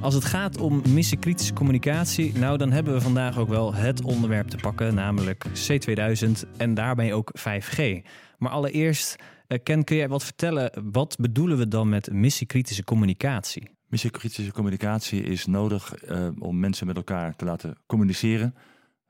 Als het gaat om missiekritische communicatie, nou dan hebben we vandaag ook wel het onderwerp te pakken, namelijk C2000 en daarbij ook 5G. Maar allereerst, eh, Ken, kun jij wat vertellen? Wat bedoelen we dan met missiekritische communicatie? Missiekritische communicatie is nodig uh, om mensen met elkaar te laten communiceren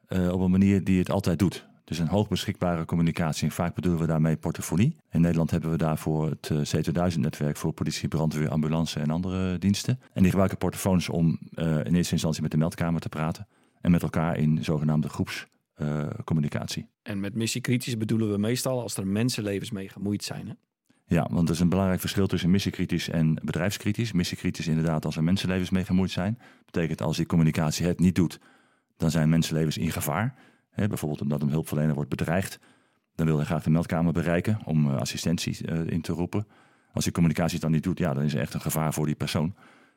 uh, op een manier die het altijd doet. Dus een hoogbeschikbare communicatie. En vaak bedoelen we daarmee portofonie. In Nederland hebben we daarvoor het eh, C2000-netwerk voor politie, brandweer, ambulance en andere diensten. En die gebruiken portofoons om uh, in eerste instantie met de meldkamer te praten. En met elkaar in zogenaamde groepscommunicatie. Uh, en met missiekritisch bedoelen we meestal als er mensenlevens mee gemoeid zijn. Hè? Ja, want er is een belangrijk verschil tussen missiekritisch en bedrijfskritisch. Missiekritisch inderdaad als er mensenlevens mee gemoeid zijn. Betekent als die communicatie het niet doet, dan zijn mensenlevens in gevaar bijvoorbeeld omdat een hulpverlener wordt bedreigd. Dan wil hij graag de meldkamer bereiken om uh, assistentie uh, in te roepen. Als die communicatie het dan niet doet, ja, dan is er echt een gevaar voor die persoon.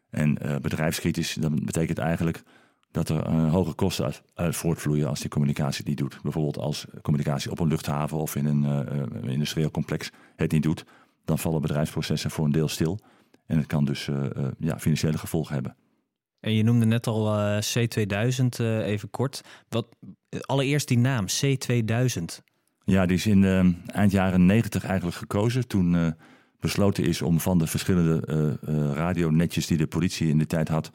En uh, bedrijfskritisch, dat betekent eigenlijk dat er hoge kosten uit, voortvloeien als die communicatie niet doet. Bijvoorbeeld als communicatie op een luchthaven of in een industrieel complex het niet doet, dan vallen bedrijfsprocessen voor een deel stil. En het kan dus ja, financiële gevolgen hebben. En je noemde net al uh, C2000 uh, even kort. Wat, allereerst die naam, C2000. Ja, die is in uh, eind jaren 90 eigenlijk gekozen. Toen besloten is om van de verschillende radionetjes die de politie in de tijd had...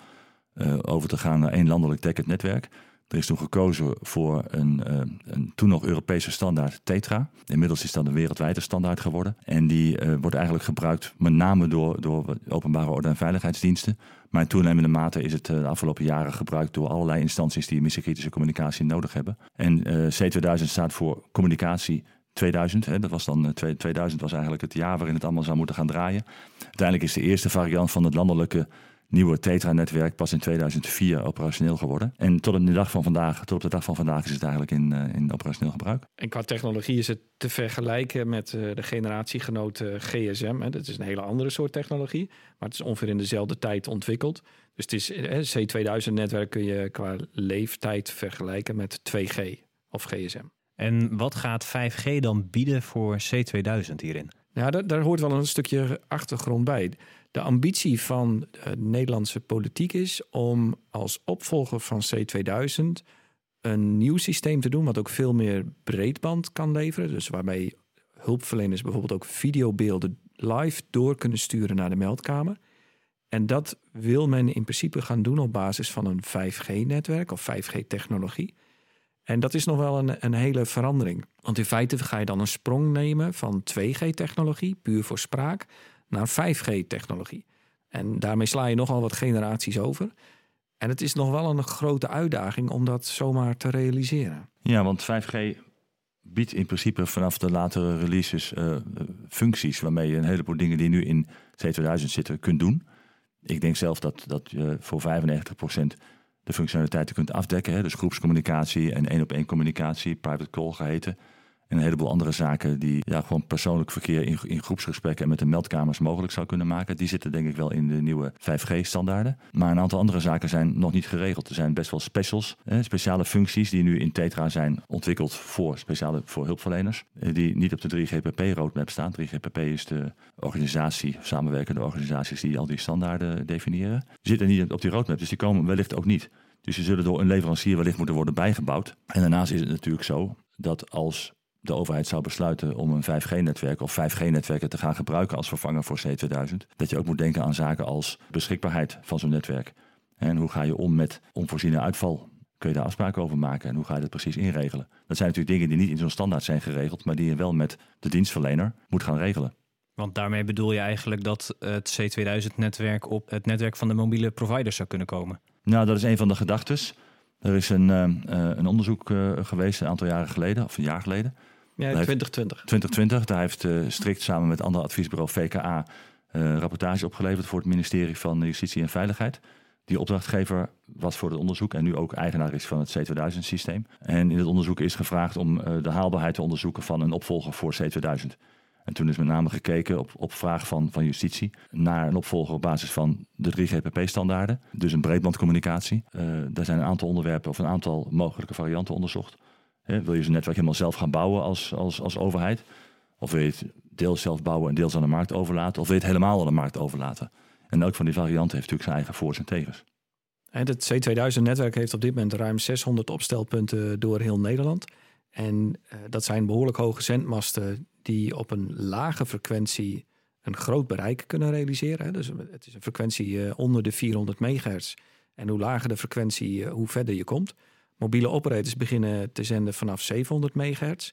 over te gaan naar één landelijk dekkend netwerk. Er is toen gekozen voor een, uh, een toen nog Europese standaard Tetra. Inmiddels is dat een wereldwijde standaard geworden. En die uh, wordt eigenlijk gebruikt met name door, door openbare orde en veiligheidsdiensten. Maar in toenemende mate is het uh, de afgelopen jaren gebruikt door allerlei instanties die missiekritische communicatie nodig hebben. En C2000 staat voor communicatie 2000. Hè, dat was dan 2000 was eigenlijk het jaar waarin het allemaal zou moeten gaan draaien. Uiteindelijk is de eerste variant van het landelijke nieuwe Tetra-netwerk pas in 2004 operationeel geworden. En tot op de dag van vandaag, tot op de dag van vandaag is het eigenlijk in, uh, in operationeel gebruik. En qua technologie is het te vergelijken met uh, de generatiegenoten GSM. Hè. Dat is een hele andere soort technologie, maar het is ongeveer in dezelfde tijd ontwikkeld. Dus het is, C2000-netwerk kun je qua leeftijd vergelijken met 2G of GSM. En wat gaat 5G dan bieden voor C2000 hierin? Ja, daar, daar hoort wel een stukje achtergrond bij. De ambitie van de Nederlandse politiek is om als opvolger van C2000 een nieuw systeem te doen, wat ook veel meer breedband kan leveren. Dus waarbij hulpverleners bijvoorbeeld ook videobeelden live door kunnen sturen naar de meldkamer. En dat wil men in principe gaan doen op basis van een 5G-netwerk of 5G-technologie. En dat is nog wel een, een hele verandering. Want in feite ga je dan een sprong nemen van 2G-technologie, puur voor spraak, naar 5G-technologie. En daarmee sla je nogal wat generaties over. En het is nog wel een grote uitdaging om dat zomaar te realiseren. Ja, want 5G biedt in principe vanaf de latere releases uh, functies waarmee je een heleboel dingen die nu in C2000 zitten kunt doen. Ik denk zelf dat, dat je voor 95% de functionaliteiten kunt afdekken. Hè? Dus groepscommunicatie en één op één communicatie, private call geheten. En een heleboel andere zaken die ja, gewoon persoonlijk verkeer in, in groepsgesprekken en met de meldkamers mogelijk zou kunnen maken. Die zitten denk ik wel in de nieuwe 5G-standaarden. Maar een aantal andere zaken zijn nog niet geregeld. Er zijn best wel specials, speciale functies die nu in Tetra zijn ontwikkeld voor, speciale, voor hulpverleners. Eh, die niet op de 3GPP-roadmap staan. 3GPP is de organisatie, samenwerkende organisaties die al die standaarden definiëren. Die zitten niet op die roadmap, dus die komen wellicht ook niet. Dus die zullen door een leverancier wellicht moeten worden bijgebouwd. En daarnaast is het natuurlijk zo dat als de overheid zou besluiten om een 5G-netwerk of 5G-netwerken te gaan gebruiken als vervanger voor C2000, dat je ook moet denken aan zaken als beschikbaarheid van zo'n netwerk. En hoe ga je om met onvoorziene uitval? Kun je daar afspraken over maken en hoe ga je dat precies inregelen? Dat zijn natuurlijk dingen die niet in zo'n standaard zijn geregeld, maar die je wel met de dienstverlener moet gaan regelen. Want daarmee bedoel je eigenlijk dat het C2000-netwerk op het netwerk van de mobiele providers zou kunnen komen? Nou, dat is een van de gedachten. Er is een, uh, een onderzoek uh, geweest een aantal jaren geleden, of een jaar geleden, ja, 2020. 2020. Daar heeft uh, strikt samen met ander adviesbureau VKA uh, rapportage opgeleverd voor het ministerie van Justitie en Veiligheid. die opdrachtgever was voor het onderzoek en nu ook eigenaar is van het C2000-systeem. En in het onderzoek is gevraagd om uh, de haalbaarheid te onderzoeken van een opvolger voor C2000. En toen is met name gekeken op, op vraag van, van justitie naar een opvolger op basis van de 3GPP-standaarden. Dus een breedbandcommunicatie. Daar zijn een aantal onderwerpen of een aantal mogelijke varianten onderzocht. Wil je zo'n netwerk helemaal zelf gaan bouwen als, als, als overheid? Of wil je het deels zelf bouwen en deels aan de markt overlaten? Of wil je het helemaal aan de markt overlaten? En elk van die varianten heeft natuurlijk zijn eigen voor's en tegens. En het C2000-netwerk heeft op dit moment ruim 600 opstelpunten door heel Nederland. En uh, dat zijn behoorlijk hoge zendmasten die op een lage frequentie een groot bereik kunnen realiseren. Dus het is een frequentie uh, onder de 400 megahertz. En hoe lager de frequentie, uh, hoe verder je komt. Mobiele operators beginnen te zenden vanaf 700 megahertz.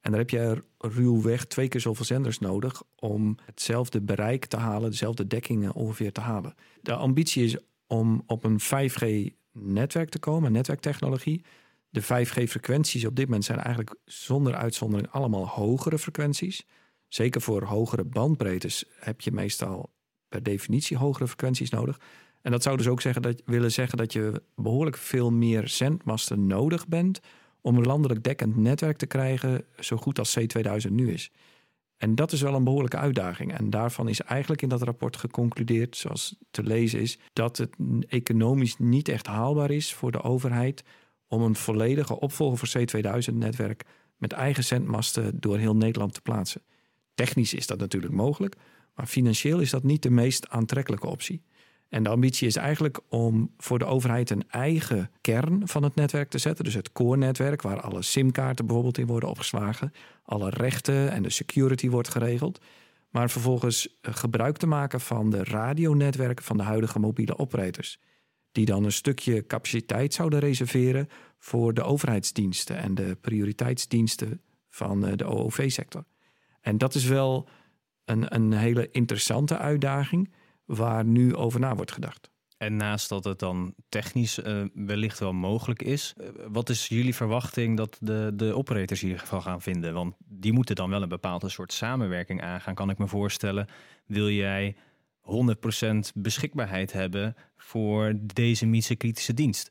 En dan heb je ruwweg twee keer zoveel zenders nodig om hetzelfde bereik te halen, dezelfde dekkingen ongeveer te halen. De ambitie is om op een 5G-netwerk te komen, netwerktechnologie. De 5G-frequenties op dit moment zijn eigenlijk zonder uitzondering allemaal hogere frequenties. Zeker voor hogere bandbreedtes heb je meestal per definitie hogere frequenties nodig. En dat zou dus ook zeggen dat, willen zeggen dat je behoorlijk veel meer zendmasten nodig bent om een landelijk dekkend netwerk te krijgen, zo goed als C2000 nu is. En dat is wel een behoorlijke uitdaging. En daarvan is eigenlijk in dat rapport geconcludeerd, zoals te lezen is, dat het economisch niet echt haalbaar is voor de overheid om een volledige opvolger voor C2000-netwerk met eigen zendmasten door heel Nederland te plaatsen. Technisch is dat natuurlijk mogelijk, maar financieel is dat niet de meest aantrekkelijke optie. En de ambitie is eigenlijk om voor de overheid een eigen kern van het netwerk te zetten. Dus het core-netwerk, waar alle SIM-kaarten bijvoorbeeld in worden opgeslagen, alle rechten en de security wordt geregeld. Maar vervolgens eh, gebruik te maken van de radionetwerken van de huidige mobiele operators. Die dan een stukje capaciteit zouden reserveren voor de overheidsdiensten en de prioriteitsdiensten van eh, de OOV-sector. En dat is wel een, een hele interessante uitdaging waar nu over na wordt gedacht. En naast dat het dan technisch uh, wellicht wel mogelijk is, uh, wat is jullie verwachting dat de, de operators hiervan gaan vinden? Want die moeten dan wel een bepaalde soort samenwerking aangaan, kan ik me voorstellen. Wil jij 100% beschikbaarheid hebben voor deze mise-kritische dienst?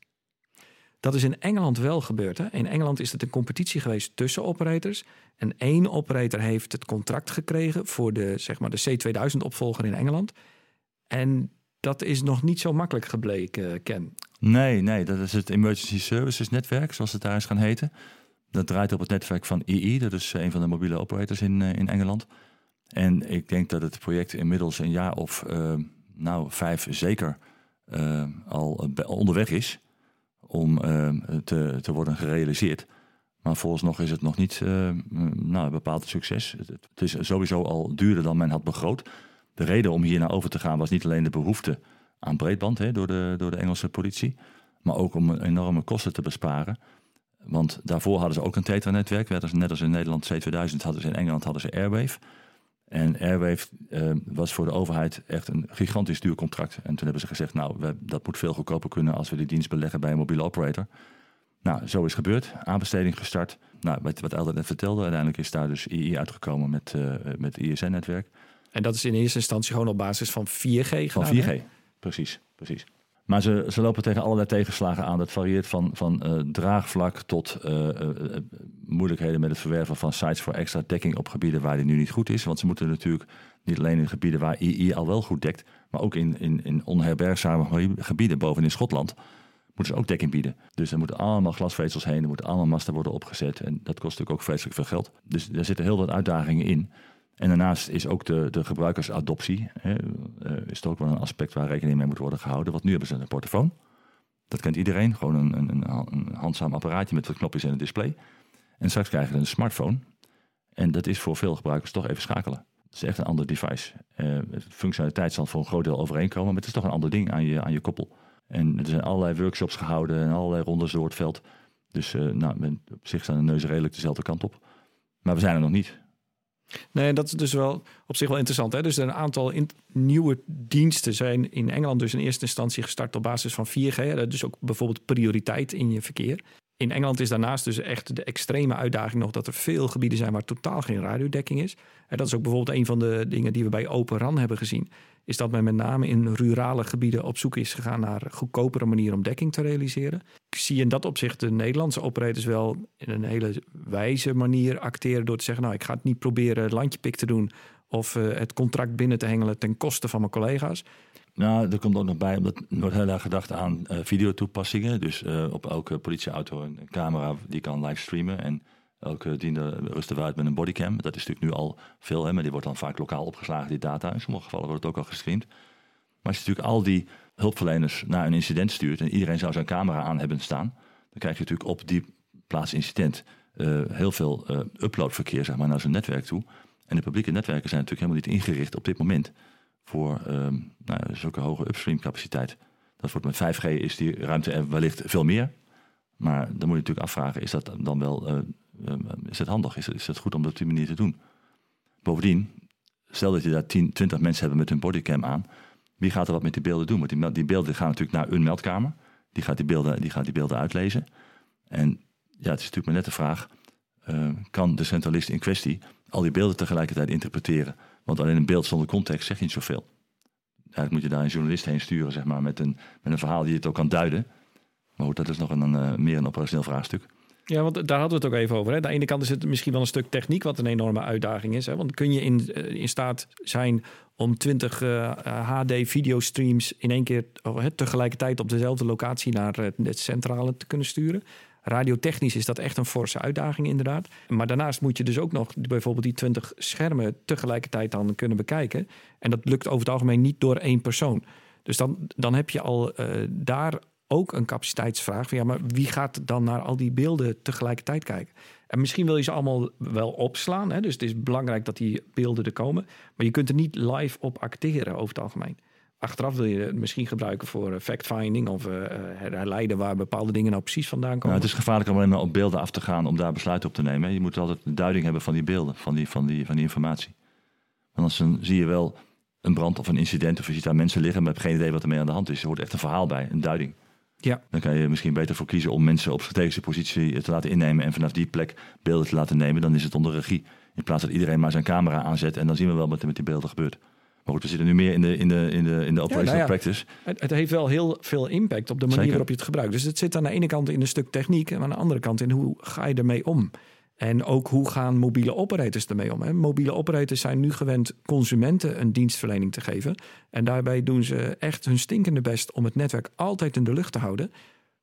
Dat is in Engeland wel gebeurd. Hè? In Engeland is het een competitie geweest tussen operators. En één operator heeft het contract gekregen voor de, zeg maar, de C2000-opvolger in Engeland. En dat is nog niet zo makkelijk gebleken, Ken. Nee, nee, dat is het Emergency Services Netwerk, zoals het daar is gaan heten. Dat draait op het netwerk van EE, dat is een van de mobiele operators in, uh, in Engeland. En ik denk dat het project inmiddels een jaar of uh, nou, vijf zeker al onderweg is om te, te worden gerealiseerd. Maar nog is het nog niet nou, een bepaald succes. Het, het is sowieso al duurder dan men had begroot. De reden om hier naar over te gaan was niet alleen de behoefte aan breedband hè, door, de, door de Engelse politie, maar ook om enorme kosten te besparen. Want daarvoor hadden ze ook een Tetra-netwerk. Net als in Nederland C2000 hadden ze in Engeland hadden ze Airwave. En Airwave eh, was voor de overheid echt een gigantisch duur contract. En toen hebben ze gezegd, nou, we, dat moet veel goedkoper kunnen als we die dienst beleggen bij een mobiele operator. Nou, zo is gebeurd. Aanbesteding gestart. Nou, wat, wat Elder net vertelde, uiteindelijk is daar dus II uitgekomen met, uh, met ISN-netwerk. En dat is in eerste instantie gewoon op basis van 4G Van 4G, precies, precies. Maar ze, ze lopen tegen allerlei tegenslagen aan. Dat varieert van, van uh, draagvlak tot uh, uh, moeilijkheden met het verwerven van sites voor extra dekking op gebieden waar die nu niet goed is. Want ze moeten natuurlijk niet alleen in gebieden waar II al wel goed dekt, maar ook in, in, in onherbergzame gebieden boven in Schotland moeten ze ook dekking bieden. Dus er moeten allemaal glasvezels heen, er moeten allemaal masten worden opgezet. En dat kost natuurlijk ook vreselijk veel geld. Dus er zitten heel wat uitdagingen in. En daarnaast is ook de, de gebruikersadoptie hè, uh, is toch ook wel een aspect waar rekening mee moet worden gehouden. Want nu hebben ze een portofoon. Dat kent iedereen. Gewoon een, een, een handzaam apparaatje met wat knopjes en een display. En straks krijgen ze een smartphone. En dat is voor veel gebruikers toch even schakelen. Het is echt een ander device. Uh, functionaliteit zal voor een groot deel overeenkomen, maar het is toch een ander ding aan je, aan je koppel. En er zijn allerlei workshops gehouden en allerlei rondes door het veld. Dus uh, nou, op zich staan de neuzen redelijk dezelfde kant op. Maar we zijn er nog niet. Nee, dat is dus wel op zich wel interessant. Hè? Dus een aantal nieuwe diensten zijn in Engeland dus in eerste instantie gestart op basis van 4G. Hè? Dus ook bijvoorbeeld prioriteit in je verkeer. In Engeland is daarnaast dus echt de extreme uitdaging nog dat er veel gebieden zijn waar totaal geen radiodekking is. En dat is ook bijvoorbeeld een van de dingen die we bij Open RAN hebben gezien. Is dat men met name in rurale gebieden op zoek is gegaan naar goedkopere manieren om dekking te realiseren. Ik zie in dat opzicht de Nederlandse operators wel in een hele wijze manier acteren door te zeggen, nou ik ga het niet proberen landjepik te doen of uh, het contract binnen te hengelen ten koste van mijn collega's. Nou, er komt ook nog bij, omdat er wordt heel erg gedacht aan uh, videotoepassingen. Dus uh, op elke politieauto een camera die kan livestreamen. En elke diende rusten we uit met een bodycam. Dat is natuurlijk nu al veel, hè, maar die wordt dan vaak lokaal opgeslagen, die data. In sommige gevallen wordt het ook al gestreamd. Maar als je natuurlijk al die hulpverleners naar een incident stuurt en iedereen zou zijn camera aan hebben staan, dan krijg je natuurlijk op die plaats incident uh, heel veel uh, uploadverkeer zeg maar, naar zijn netwerk toe. En de publieke netwerken zijn natuurlijk helemaal niet ingericht op dit moment voor um, nou, zulke hoge upstream capaciteit. Dat wordt met 5G is die ruimte er wellicht veel meer. Maar dan moet je natuurlijk afvragen, is dat dan wel uh, is het handig? Is is het goed om dat op die manier te doen? Bovendien, stel dat je daar 10, 20 mensen hebben met hun bodycam aan. Wie gaat er wat met die beelden doen? Want die, beelden gaan natuurlijk naar een meldkamer. Die gaat die beelden, die gaat die beelden uitlezen. En ja, het is natuurlijk maar net de vraag... Uh, kan de centralist in kwestie al die beelden tegelijkertijd interpreteren? Want alleen een beeld zonder context zegt niet zoveel. Eigenlijk moet je daar een journalist heen sturen, zeg maar, met een, met een verhaal die het ook kan duiden. Maar goed, dat is nog een, uh, meer een operationeel vraagstuk. Ja, want daar hadden we het ook even over. Hè. Aan de ene kant is het misschien wel een stuk techniek, wat een enorme uitdaging is. Hè. Want kun je in, in staat zijn om 20 uh, HD videostreams in één keer oh, tegelijkertijd op dezelfde locatie naar het centrale te kunnen sturen? Radiotechnisch is dat echt een forse uitdaging, inderdaad. Maar daarnaast moet je dus ook nog bijvoorbeeld die 20 schermen tegelijkertijd dan kunnen bekijken. En dat lukt over het algemeen niet door één persoon. Dus dan, dan heb je al uh, daar ook een capaciteitsvraag. Van, ja, maar wie gaat dan naar al die beelden tegelijkertijd kijken? En misschien wil je ze allemaal wel opslaan. Hè? Dus het is belangrijk dat die beelden er komen. Maar je kunt er niet live op acteren over het algemeen. Achteraf wil je het misschien gebruiken voor eh, fact-finding of uh, herleiden waar bepaalde dingen nou precies vandaan komen. Nou, het is gevaarlijk om alleen maar op beelden af te gaan om daar besluiten op te nemen. Je moet altijd een duiding hebben van die beelden, van die, van die, van die informatie. Want anders zie je wel een brand of een incident of je ziet daar mensen liggen, maar heb geen idee wat er mee aan de hand is. Er wordt echt een verhaal bij, een duiding. Ja. Dan kan je misschien beter voor kiezen om mensen op strategische positie te laten innemen en vanaf die plek beelden te laten nemen. Dan is het onder regie. In plaats dat iedereen maar zijn camera aanzet en dan zien we wel wat er met die beelden gebeurt. Maar goed, we zitten nu meer in de, in de, in de, in de operational ja, nou ja, practice. Het, het, heeft wel heel veel impact op de manier Zeker. waarop je het gebruikt. Dus het zit aan de ene kant in een stuk techniek en aan de andere kant in hoe ga je ermee om. En ook hoe gaan mobiele operators ermee om? Hè? Mobiele operators zijn nu gewend consumenten een dienstverlening te geven. En daarbij doen ze echt hun stinkende best om het netwerk altijd in de lucht te houden.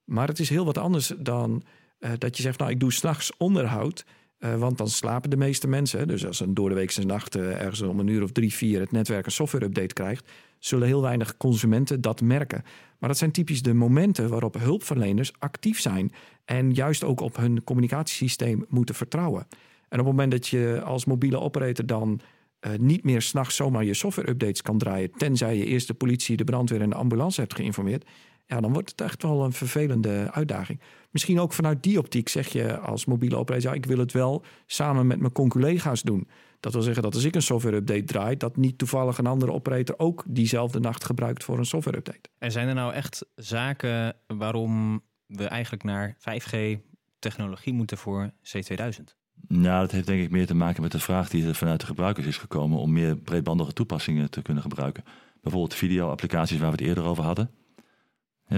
Maar het is heel wat anders dan uh, dat je zegt, nou ik doe s'nachts onderhoud. Uh, want dan slapen de meeste mensen. Dus als een door de weekse nacht uh, ergens om een uur of drie, vier het netwerk een software update krijgt, zullen heel weinig consumenten dat merken. Maar dat zijn typisch de momenten waarop hulpverleners actief zijn en juist ook op hun communicatiesysteem moeten vertrouwen. En op het moment dat je als mobiele operator dan uh, niet meer s'nachts zomaar je software updates kan draaien, tenzij je eerst de politie, de brandweer en de ambulance hebt geïnformeerd, ja, dan wordt het echt wel een vervelende uitdaging. Misschien ook vanuit die optiek zeg je als mobiele operator, ja, ik wil het wel samen met mijn collega's doen. Dat wil zeggen dat als ik een software update draai, dat niet toevallig een andere operator ook diezelfde nacht gebruikt voor een software update. En zijn er nou echt zaken waarom we eigenlijk naar 5G technologie moeten voor C2000? Nou, dat heeft denk ik meer te maken met de vraag die er vanuit de gebruikers is gekomen om meer breedbandige toepassingen te kunnen gebruiken. Bijvoorbeeld video-applicaties waar we het eerder over hadden.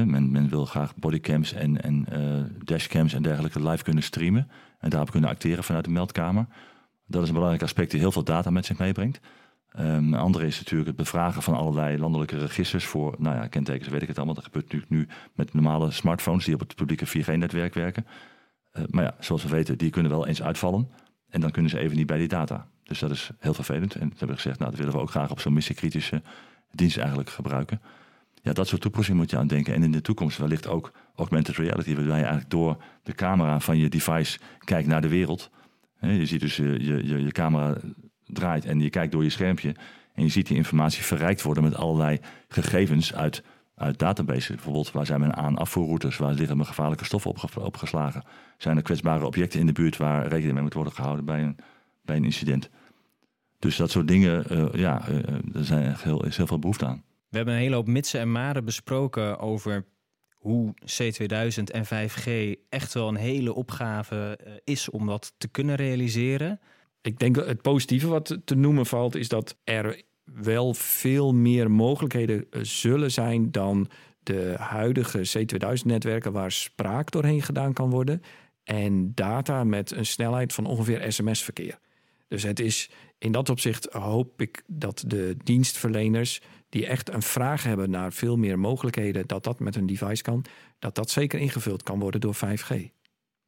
Men, men, wil graag bodycams en, en uh, dashcams en dergelijke live kunnen streamen en daarop kunnen acteren vanuit de meldkamer. Dat is een belangrijk aspect die heel veel data met zich meebrengt. Um, een andere is natuurlijk het bevragen van allerlei landelijke registers voor, nou ja, kentekens weet ik het allemaal. Dat gebeurt natuurlijk nu met normale smartphones die op het publieke 4G-netwerk werken. Uh, maar ja, zoals we weten, die kunnen wel eens uitvallen. En dan kunnen ze even niet bij die data. Dus dat is heel vervelend. En toen hebben we gezegd, nou, dat willen we ook graag op zo'n missiekritische dienst eigenlijk gebruiken. Ja, dat soort toepassingen moet je aan denken. En in de toekomst wellicht ook augmented reality, waarbij je eigenlijk door de camera van je device kijkt naar de wereld. Je ziet dus je, je, je camera draait en je kijkt door je schermpje. En je ziet die informatie verrijkt worden met allerlei gegevens uit, uit databases. Bijvoorbeeld, waar zijn men aan afvoerroutes? Waar liggen mijn gevaarlijke stoffen opge opgeslagen? Zijn er kwetsbare objecten in de buurt waar rekening mee moet worden gehouden bij een, bij een incident? Dus dat soort dingen, uh, ja, er zijn heel, is heel veel behoefte aan. We hebben een hele hoop mitsen en maren besproken over hoe C2000 en 5G echt wel een hele opgave uh, is om dat te kunnen realiseren. Ik denk het positieve wat te noemen valt, is dat er wel veel meer mogelijkheden eh, zullen zijn dan de huidige C2000-netwerken waar spraak doorheen gedaan kan worden en data met een snelheid van ongeveer sms-verkeer. Dus het is in dat opzicht hoop ik dat de dienstverleners die echt een vraag hebben naar veel meer mogelijkheden, dat dat met een device kan, dat dat zeker ingevuld kan worden door 5G.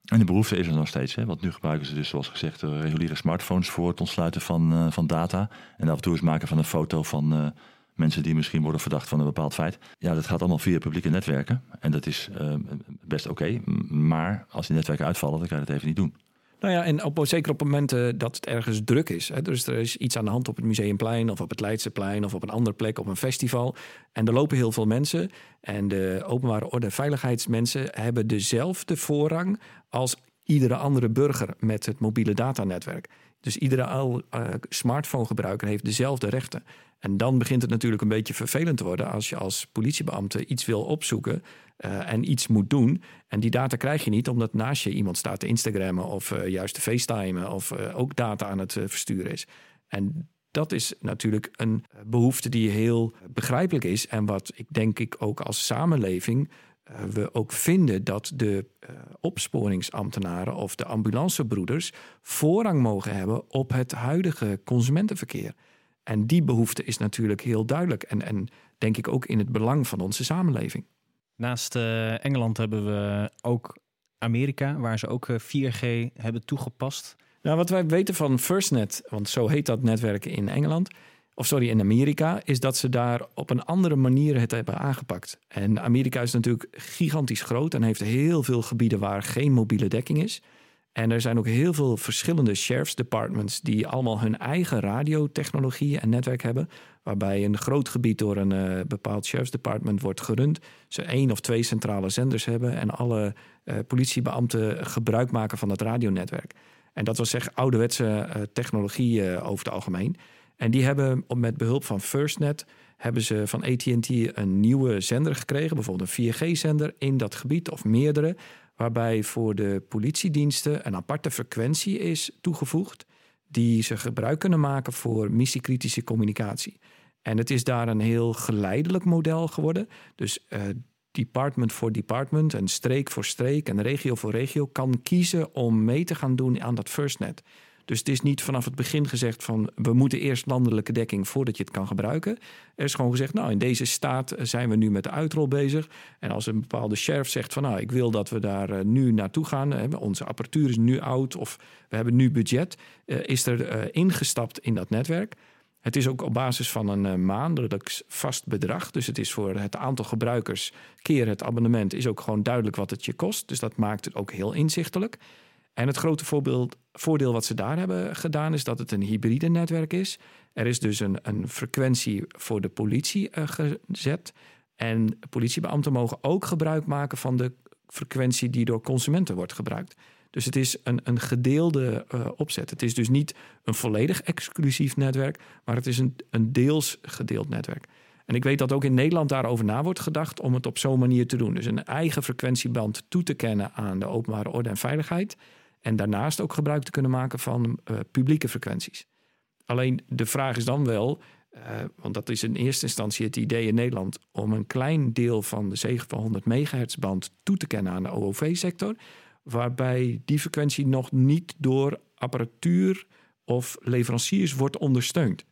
En de behoefte is er nog steeds. Hè? Want nu gebruiken ze dus, zoals gezegd, reguliere smartphones voor het ontsluiten van, uh, van data. En af en toe eens maken van een foto van uh, mensen die misschien worden verdacht van een bepaald feit. Ja, dat gaat allemaal via publieke netwerken. En dat is best oké. Maar als die netwerken uitvallen, dan kan je het even niet doen. Nou ja, en op, zeker op momenten dat het ergens druk is. Hè, dus er is iets aan de hand op het Museumplein of op het Leidseplein of op een andere plek op een festival. En er lopen heel veel mensen. En de openbare orde en veiligheidsmensen hebben dezelfde voorrang als iedere andere burger met het mobiele datanetwerk. Dus iedere uh, smartphone-gebruiker heeft dezelfde rechten. En dan begint het natuurlijk een beetje vervelend te worden als je als politiebeambte iets wil opzoeken uh, en iets moet doen. En die data krijg je niet omdat naast je iemand staat te Instagrammen of uh, juist te FaceTimen of ook data aan het versturen is. En dat is natuurlijk een behoefte die heel begrijpelijk is en wat ik denk ik ook als samenleving we ook vinden dat de uh, opsporingsambtenaren of de ambulancebroeders voorrang mogen hebben op het huidige consumentenverkeer. En die behoefte is natuurlijk heel duidelijk en, en denk ik ook in het belang van onze samenleving. Naast uh, Engeland hebben we ook Amerika, waar ze ook 4G hebben toegepast. Nou, wat wij weten van FirstNet, want zo heet dat netwerk in Engeland, of sorry, in Amerika, is dat ze daar op een andere manier het hebben aangepakt. En Amerika is natuurlijk gigantisch groot en heeft heel veel gebieden waar geen mobiele dekking is. En er zijn ook heel veel verschillende sheriff's departments die allemaal hun eigen radiotechnologie en netwerk hebben. Waarbij een groot gebied door een uh, bepaald sheriff's department wordt gerund. Ze één of twee centrale zenders hebben en alle uh, politiebeambten gebruik maken van dat radionetwerk. En dat was zeg ouderwetse uh, technologie over het algemeen. En die hebben met behulp van FirstNet hebben ze van AT&T een nieuwe zender gekregen, bijvoorbeeld een 4G-zender in dat gebied of meerdere, waarbij voor de politiediensten een aparte frequentie is toegevoegd die ze gebruik kunnen maken voor missiekritische communicatie. En het is daar een heel geleidelijk model geworden. Dus uh, department voor department en streek voor streek en regio voor regio kan kiezen om mee te gaan doen aan dat FirstNet. Dus het is niet vanaf het begin gezegd van we moeten eerst landelijke dekking voordat je het kan gebruiken. Er is gewoon gezegd, nou in deze staat zijn we nu met de uitrol bezig. En als een bepaalde sheriff zegt van nou ik wil dat we daar eh, nu naartoe gaan. Onze apparatuur is nu oud of we hebben nu budget. Eh, is er eh, ingestapt in dat netwerk. Het is ook op basis van een maandelijks vast bedrag. Dus het is voor het aantal gebruikers keer het abonnement is ook gewoon duidelijk wat het je kost. Dus dat maakt het ook heel inzichtelijk. En het grote voorbeeld, voordeel wat ze daar hebben gedaan is dat het een hybride netwerk is. Er is dus een, een frequentie voor de politie uh, gezet. En politiebeambten mogen ook gebruik maken van de frequentie die door consumenten wordt gebruikt. Dus het is een, een gedeelde uh, opzet. Het is dus niet een volledig exclusief netwerk, maar het is een, een deels gedeeld netwerk. En ik weet dat ook in Nederland daarover na wordt gedacht om het op zo'n manier te doen. Dus een eigen frequentieband toe te kennen aan de openbare orde en veiligheid. En daarnaast ook gebruik te kunnen maken van uh, publieke frequenties. Alleen de vraag is dan wel, uh, want dat is in eerste instantie het idee in Nederland, om een klein deel van de 700 megahertz band toe te kennen aan de OOV-sector, waarbij die frequentie nog niet door apparatuur of leveranciers wordt ondersteund.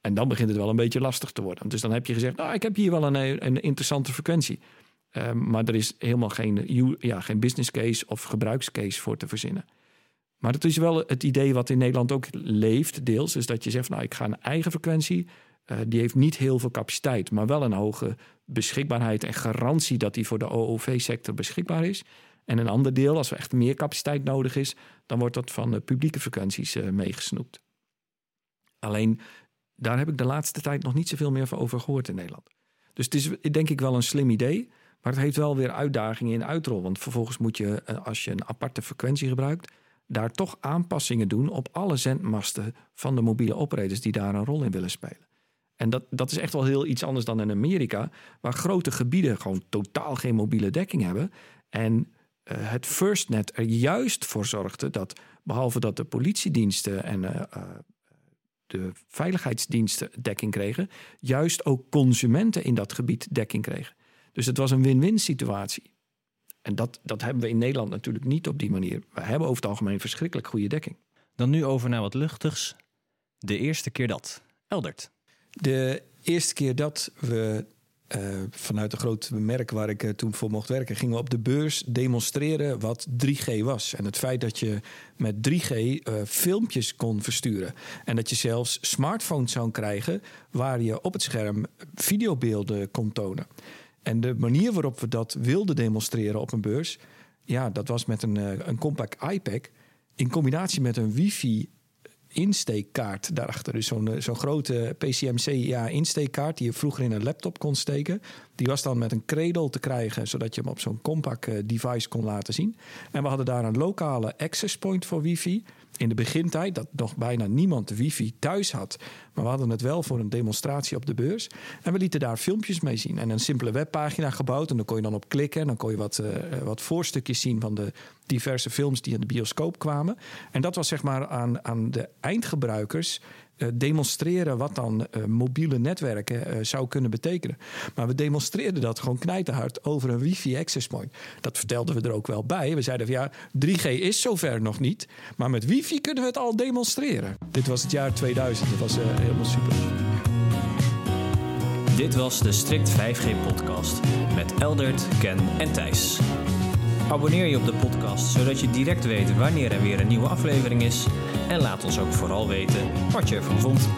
En dan begint het wel een beetje lastig te worden. Dus dan heb je gezegd, nou, ik heb hier wel een, een interessante frequentie. Um, maar er is helemaal geen, ja, geen business case of gebruikscase voor te verzinnen. Maar het is wel het idee wat in Nederland ook leeft, deels. Is dat je zegt, nou, ik ga een eigen frequentie. Uh, die heeft niet heel veel capaciteit, maar wel een hoge beschikbaarheid en garantie dat die voor de OOV-sector beschikbaar is. En een ander deel, als er echt meer capaciteit nodig is, dan wordt dat van publieke frequenties uh, meegesnoept. Alleen daar heb ik de laatste tijd nog niet zoveel meer over gehoord in Nederland. Dus het is denk ik wel een slim idee. Maar het heeft wel weer uitdagingen in uitrol. Want vervolgens moet je, eh, als je een aparte frequentie gebruikt, daar toch aanpassingen doen op alle zendmasten van de mobiele operators die daar een rol in willen spelen. En dat, dat is echt wel heel iets anders dan in Amerika, waar grote gebieden gewoon totaal geen mobiele dekking hebben. En uh, het FirstNet er juist voor zorgde dat, behalve dat de politiediensten en uh, de veiligheidsdiensten dekking kregen, juist ook consumenten in dat gebied dekking kregen. Dus het was een win-win situatie. En dat, dat hebben we in Nederland natuurlijk niet op die manier. We hebben over het algemeen verschrikkelijk goede dekking. Dan nu over naar wat luchtigs. De eerste keer dat. Eldert. De eerste keer dat we uh, vanuit een groot merk waar ik uh, toen voor mocht werken, gingen we op de beurs demonstreren wat 3G was. En het feit dat je met 3G uh, filmpjes kon versturen. En dat je zelfs smartphones zou krijgen waar je op het scherm videobeelden kon tonen. En de manier waarop we dat wilden demonstreren op een beurs, ja, dat was met een, een compact iPad in combinatie met een wifi insteekkaart daarachter. Dus zo'n eh, zo'n grote PCMCIA insteekkaart die je vroeger in een laptop kon steken. Die was dan met een cradle te krijgen, zodat je hem op zo'n compact eh, device kon laten zien. En we hadden daar een lokale access point voor wifi in de begintijd dat nog bijna niemand wifi thuis had. Maar we hadden het wel voor een demonstratie op de beurs. En we lieten daar filmpjes mee zien. En een simpele webpagina gebouwd. En dan kon je dan op klikken. En dan kon je wat, uh, wat voorstukjes zien van de diverse films die in de bioscoop kwamen. En dat was zeg maar aan, aan de eindgebruikers uh, demonstreren wat dan uh, mobiele netwerken uh, zou kunnen betekenen. Maar we demonstreerden dat gewoon knijterhard over een wifi access point. Dat vertelden we er ook wel bij. We zeiden van ja, 3G is zover nog niet. Maar met wifi kunnen we het al demonstreren. Dit was het jaar 2000. Dat was helemaal super. Dit was de Strict 5G podcast met Eldert, Ken en Thijs. Abonneer je op de podcast zodat je direct weet wanneer er weer een nieuwe aflevering is. En laat ons ook vooral weten wat je ervan vond.